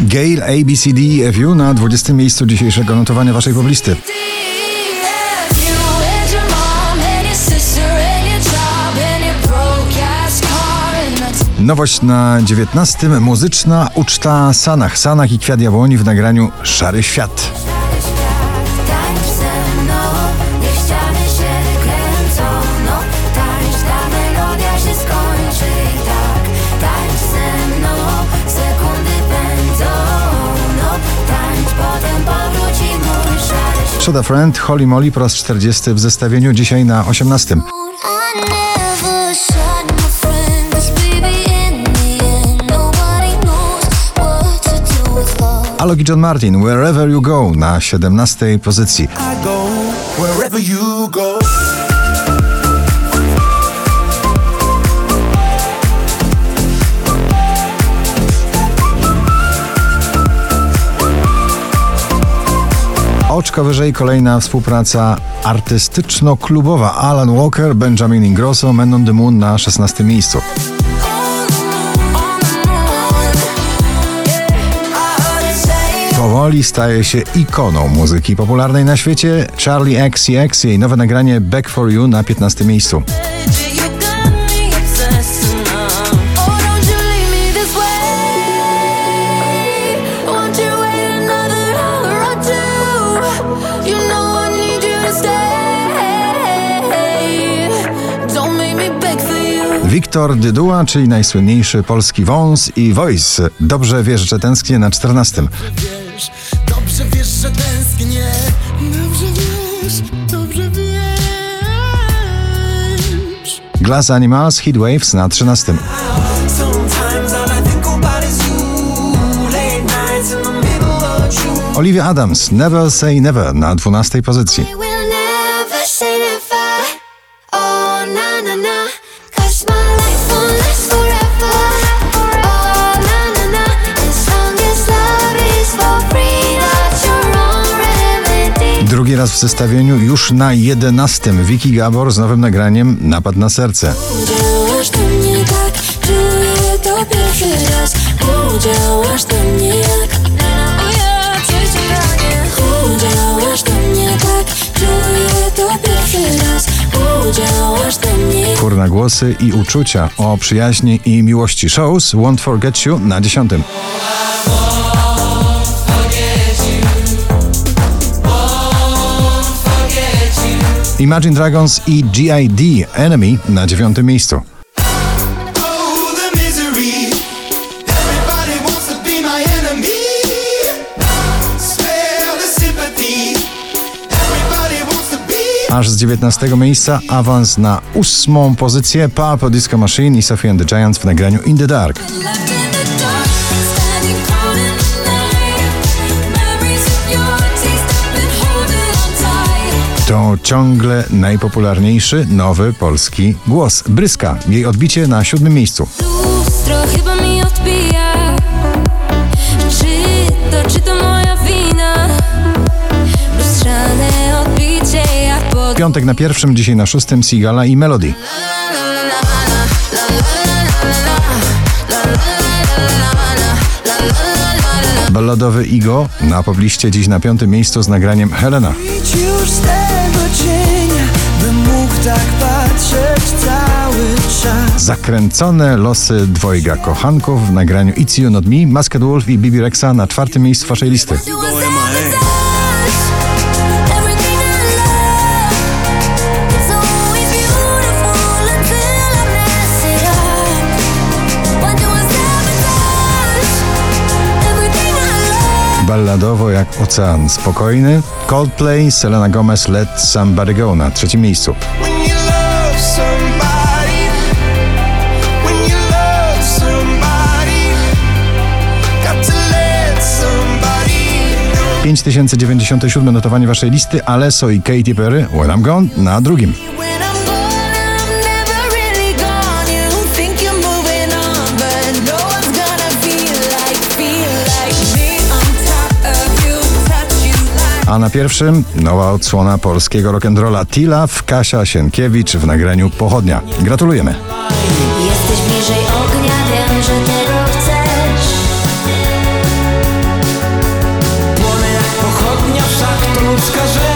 Gail ABCD EFU na 20. miejscu dzisiejszego notowania waszej poblisty. That's Nowość na 19. Muzyczna uczta Sanach. Sanach i Kwiat Jabłoni w nagraniu. Szary świat, Shoda Friend, Holly Molly po raz 40 w zestawieniu, dzisiaj na 18. I never shot my friends, baby. In the end, nobody knows what to do with love. Alok John Martin, Wherever You Go na 17 pozycji. I. Oczko wyżej kolejna współpraca artystyczno-klubowa. Alan Walker, Benjamin Ingrosso, Men on the Moon na 16 miejscu. Powoli staje się ikoną muzyki popularnej na świecie. Charlie XCX, jej nowe nagranie Back for You na 15 miejscu. Wiktor Dyduła, czyli najsłynniejszy polski wąs i voice. Dobrze wiesz, że tęsknię na 14. Wiesz, dobrze wiesz, że tęsknię. Dobrze wiesz, dobrze wiesz. Glass Animals, Heatwaves na 13. Sometimes all I think about is you. Late nights in the middle of June. Olivia Adams, Never Say Never na 12 pozycji. Drugi raz w zestawieniu już na 11. Vicky Gabor z nowym nagraniem Napad na serce. Udziałasz do mnie tak, czuję to pierwszy raz. Udziałasz do mnie jak. O ja przeciąganie. Udziałasz do mnie tak, czuję to pierwszy raz. Udziałasz do mnie. Kurna głosy i uczucia o przyjaźni i miłości. Shows Won't Forget You na 10. Imagine Dragons i G.I.D. Enemy na 9 miejscu. Aż z 19 miejsca awans na ósmą pozycję Purple Disco Machine i Sophie and the Giants w nagraniu in the dark, To ciągle najpopularniejszy nowy polski głos. Bryska, jej odbicie na siódmym miejscu. Lustro chyba mi odbija. Czy to, czy to moja wina? Lustrzane odbicie pod... Piątek na pierwszym, dzisiaj na szóstym Sigala i Melody. Balladowy Igo na pobliście dziś na piątym miejscu z nagraniem Helena. Idź już z tego cienia, bym mógł tak patrzeć cały czas. Zakręcone losy dwojga kochanków w nagraniu It's You Not Me, Masked Wolf i Bibi Rexa na czwartym miejscu waszej listy. Balladowo jak ocean. Spokojny. Coldplay, Selena Gomez, Let Somebody Go na trzecim miejscu. Let somebody know. 5097 notowanie waszej listy Alesso i Katy Perry, When I'm Gone na drugim. A na pierwszym nowa odsłona polskiego rock'n'rolla Tila w Kasia Sienkiewicz w nagraniu Pochodnia. Gratulujemy. Jesteś bliżej ognia, wiem, że tego chcesz. Płonę jak pochodnia, wszak to ludzka rzecz.